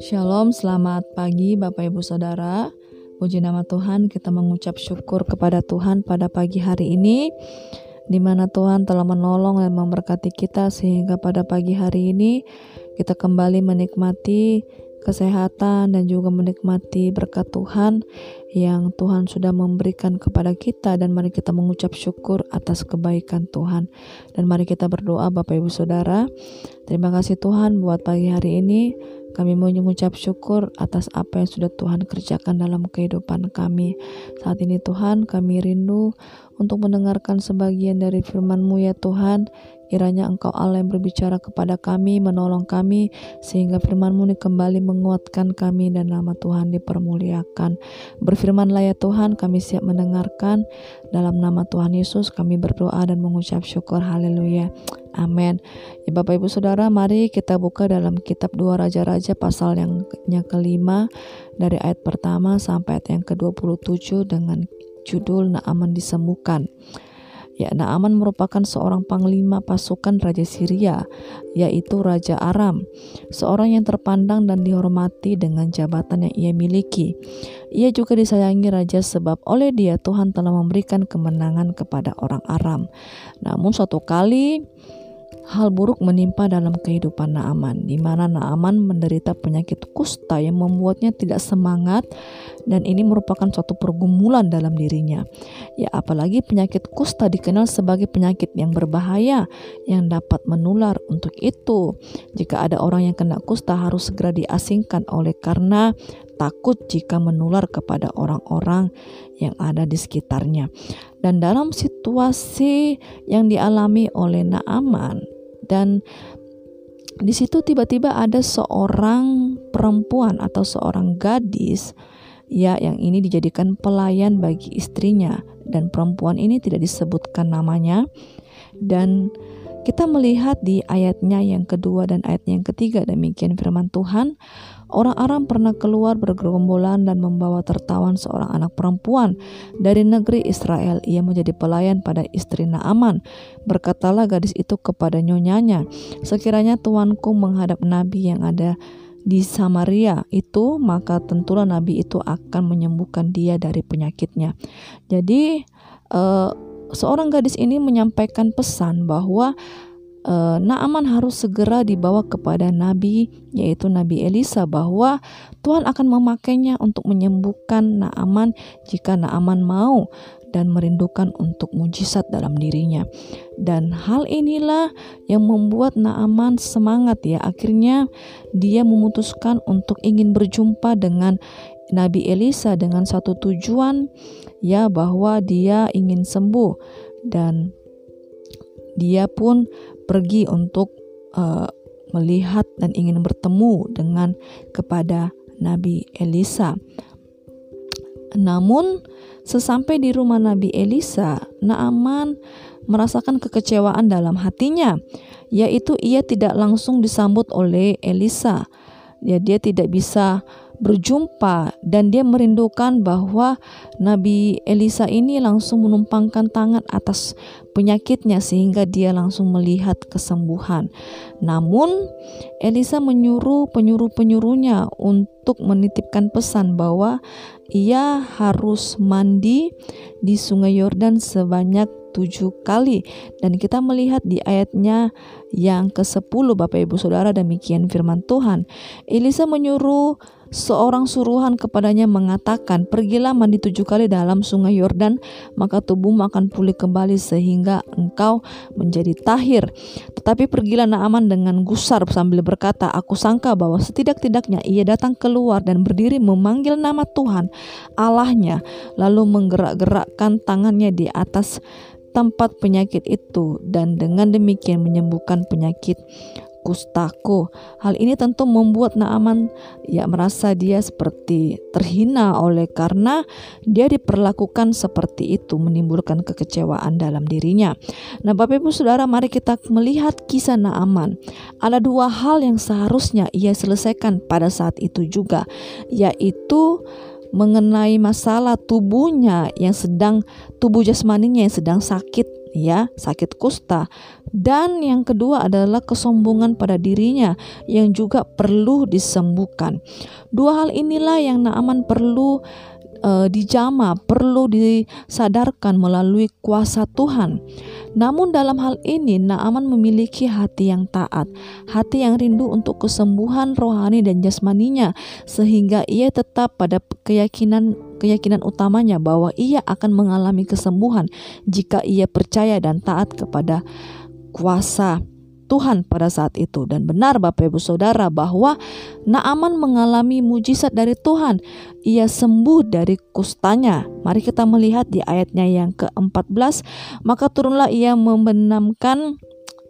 Shalom, selamat pagi Bapak Ibu Saudara. Puji nama Tuhan, kita mengucap syukur kepada Tuhan pada pagi hari ini di mana Tuhan telah menolong dan memberkati kita sehingga pada pagi hari ini kita kembali menikmati kesehatan dan juga menikmati berkat Tuhan yang Tuhan sudah memberikan kepada kita dan mari kita mengucap syukur atas kebaikan Tuhan dan mari kita berdoa Bapak Ibu Saudara terima kasih Tuhan buat pagi hari ini kami mau mengucap syukur atas apa yang sudah Tuhan kerjakan dalam kehidupan kami. Saat ini Tuhan kami rindu untuk mendengarkan sebagian dari firman-Mu ya Tuhan. Kiranya Engkau Allah yang berbicara kepada kami, menolong kami, sehingga firman-Mu ini kembali menguatkan kami dan nama Tuhan dipermuliakan. Berfirmanlah ya Tuhan, kami siap mendengarkan. Dalam nama Tuhan Yesus kami berdoa dan mengucap syukur. Haleluya. Amin. Ya Bapak Ibu Saudara, mari kita buka dalam kitab dua Raja-Raja pasal yang, yang kelima dari ayat pertama sampai ayat yang ke-27 dengan judul Naaman disembuhkan. Ya, Naaman merupakan seorang panglima pasukan Raja Syria, yaitu Raja Aram, seorang yang terpandang dan dihormati dengan jabatan yang ia miliki. Ia juga disayangi raja sebab oleh dia Tuhan telah memberikan kemenangan kepada orang Aram. Namun suatu kali hal buruk menimpa dalam kehidupan Naaman, di mana Naaman menderita penyakit kusta yang membuatnya tidak semangat dan ini merupakan suatu pergumulan dalam dirinya. Ya, apalagi penyakit kusta dikenal sebagai penyakit yang berbahaya yang dapat menular. Untuk itu, jika ada orang yang kena kusta harus segera diasingkan oleh karena takut jika menular kepada orang-orang yang ada di sekitarnya. Dan dalam situasi yang dialami oleh Naaman dan di situ tiba-tiba ada seorang perempuan atau seorang gadis ya yang ini dijadikan pelayan bagi istrinya. Dan perempuan ini tidak disebutkan namanya. Dan kita melihat di ayatnya yang kedua dan ayat yang ketiga demikian firman Tuhan Orang Aram pernah keluar bergerombolan dan membawa tertawan seorang anak perempuan dari negeri Israel. Ia menjadi pelayan pada istri Naaman. Berkatalah gadis itu kepada nyonyanya, sekiranya tuanku menghadap nabi yang ada di Samaria itu, maka tentulah nabi itu akan menyembuhkan dia dari penyakitnya. Jadi, uh, seorang gadis ini menyampaikan pesan bahwa uh, Naaman harus segera dibawa kepada nabi yaitu Nabi Elisa bahwa Tuhan akan memakainya untuk menyembuhkan Naaman jika Naaman mau dan merindukan untuk mujizat dalam dirinya. Dan hal inilah yang membuat Naaman semangat ya. Akhirnya dia memutuskan untuk ingin berjumpa dengan Nabi Elisa dengan satu tujuan ya bahwa dia ingin sembuh dan dia pun pergi untuk uh, melihat dan ingin bertemu dengan kepada Nabi Elisa. Namun sesampai di rumah Nabi Elisa, Naaman merasakan kekecewaan dalam hatinya, yaitu ia tidak langsung disambut oleh Elisa. Ya, dia tidak bisa berjumpa dan dia merindukan bahwa Nabi Elisa ini langsung menumpangkan tangan atas penyakitnya sehingga dia langsung melihat kesembuhan. Namun Elisa menyuruh penyuruh-penyuruhnya untuk menitipkan pesan bahwa ia harus mandi di Sungai Yordan sebanyak tujuh kali dan kita melihat di ayatnya yang ke-10 Bapak Ibu Saudara demikian firman Tuhan Elisa menyuruh seorang suruhan kepadanya mengatakan, "Pergilah mandi tujuh kali dalam sungai Yordan, maka tubuhmu akan pulih kembali sehingga engkau menjadi tahir." Tetapi pergilah Naaman dengan gusar sambil berkata, "Aku sangka bahwa setidak-tidaknya ia datang keluar dan berdiri memanggil nama Tuhan Allahnya, lalu menggerak-gerakkan tangannya di atas tempat penyakit itu dan dengan demikian menyembuhkan penyakit kustaku. Hal ini tentu membuat Naaman ya merasa dia seperti terhina oleh karena dia diperlakukan seperti itu menimbulkan kekecewaan dalam dirinya. Nah, Bapak Ibu Saudara, mari kita melihat kisah Naaman. Ada dua hal yang seharusnya ia selesaikan pada saat itu juga, yaitu mengenai masalah tubuhnya yang sedang tubuh jasmaninya yang sedang sakit ya sakit kusta Dan yang kedua adalah kesombongan pada dirinya yang juga perlu disembuhkan. Dua hal inilah yang Naaman perlu uh, dijama, perlu disadarkan melalui kuasa Tuhan. Namun dalam hal ini Naaman memiliki hati yang taat, hati yang rindu untuk kesembuhan rohani dan jasmaninya sehingga ia tetap pada keyakinan keyakinan utamanya bahwa ia akan mengalami kesembuhan jika ia percaya dan taat kepada kuasa Tuhan pada saat itu. Dan benar Bapak Ibu Saudara bahwa Naaman mengalami mujizat dari Tuhan. Ia sembuh dari kustanya. Mari kita melihat di ayatnya yang ke-14 maka turunlah ia membenamkan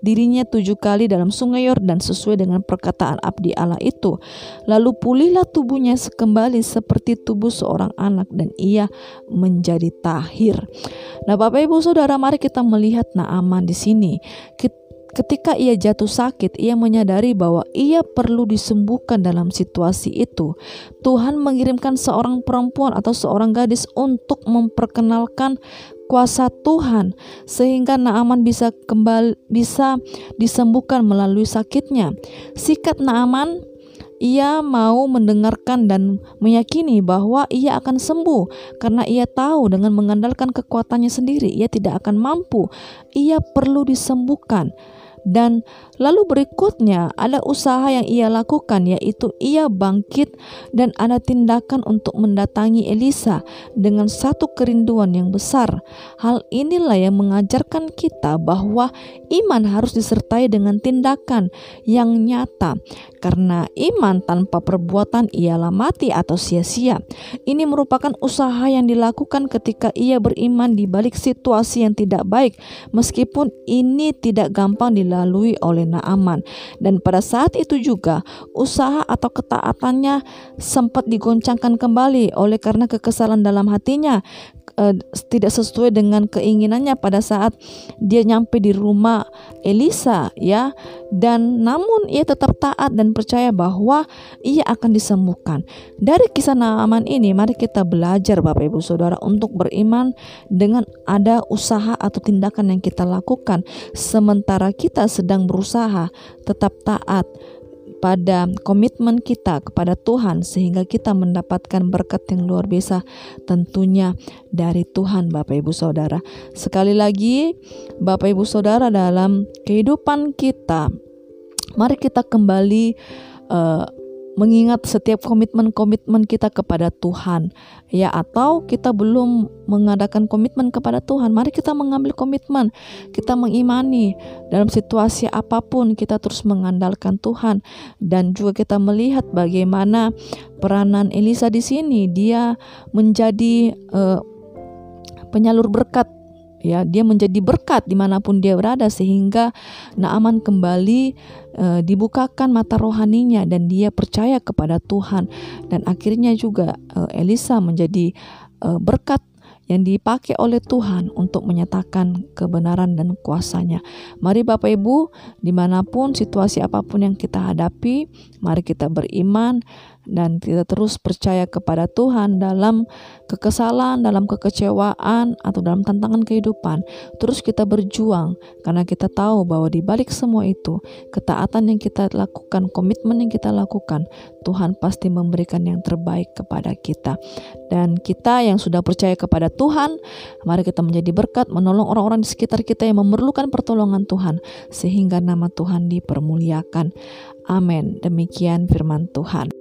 dirinya tujuh kali dalam sungai Yordan sesuai dengan perkataan abdi Allah itu. Lalu pulihlah tubuhnya sekembali seperti tubuh seorang anak dan ia menjadi tahir. Nah Bapak Ibu Saudara mari kita melihat Naaman di sini. Ketika ia jatuh sakit, ia menyadari bahwa ia perlu disembuhkan dalam situasi itu. Tuhan mengirimkan seorang perempuan atau seorang gadis untuk memperkenalkan kuasa Tuhan sehingga Naaman bisa kembali bisa disembuhkan melalui sakitnya. Sikap Naaman ia mau mendengarkan dan meyakini bahwa ia akan sembuh karena ia tahu dengan mengandalkan kekuatannya sendiri ia tidak akan mampu. Ia perlu disembuhkan. Dan lalu berikutnya ada usaha yang ia lakukan yaitu ia bangkit dan ada tindakan untuk mendatangi Elisa dengan satu kerinduan yang besar. Hal inilah yang mengajarkan kita bahwa iman harus disertai dengan tindakan yang nyata karena iman tanpa perbuatan ialah mati atau sia-sia. Ini merupakan usaha yang dilakukan ketika ia beriman di balik situasi yang tidak baik meskipun ini tidak gampang dilakukan dilalui oleh Naaman. Dan pada saat itu juga usaha atau ketaatannya sempat digoncangkan kembali oleh karena kekesalan dalam hatinya uh, tidak sesuai dengan keinginannya pada saat dia nyampe di rumah Elisa ya dan namun ia tetap taat dan percaya bahwa ia akan disembuhkan. Dari kisah Naaman ini mari kita belajar Bapak Ibu Saudara untuk beriman dengan ada usaha atau tindakan yang kita lakukan sementara kita sedang berusaha tetap taat pada komitmen kita kepada Tuhan sehingga kita mendapatkan berkat yang luar biasa tentunya dari Tuhan Bapak Ibu Saudara. Sekali lagi Bapak Ibu Saudara dalam kehidupan kita mari kita kembali uh, mengingat setiap komitmen-komitmen kita kepada Tuhan. Ya atau kita belum mengadakan komitmen kepada Tuhan mari kita mengambil komitmen. Kita mengimani dalam situasi apa pun kita terus mengandalkan Tuhan. Dan juga kita melihat bagaimana peranan Elisa di sini dia menjadi uh, penyalur berkat ya dia menjadi berkat di mana pun dia berada sehingga Naaman kembali e, dibukakan mata rohaninya dan dia percaya kepada Tuhan. Dan akhirnya juga e, Elisa menjadi e, berkat yang dipakai oleh Tuhan untuk menyatakan kebenaran dan kuasanya. Mari Bapak Ibu, di mana pun situasi apa pun yang kita hadapi, mari kita beriman dan kita terus percaya kepada Tuhan dalam kekesalan, dalam kekecewaan, atau dalam tantangan kehidupan. Terus kita berjuang karena kita tahu bahwa di balik semua itu, ketaatan yang kita lakukan, komitmen yang kita lakukan, Tuhan pasti memberikan yang terbaik kepada kita. Dan kita yang sudah percaya kepada Tuhan, mari kita menjadi berkat menolong orang-orang di sekitar kita yang memerlukan pertolongan Tuhan sehingga nama Tuhan dipermuliakan. Amin. Demikian firman Tuhan.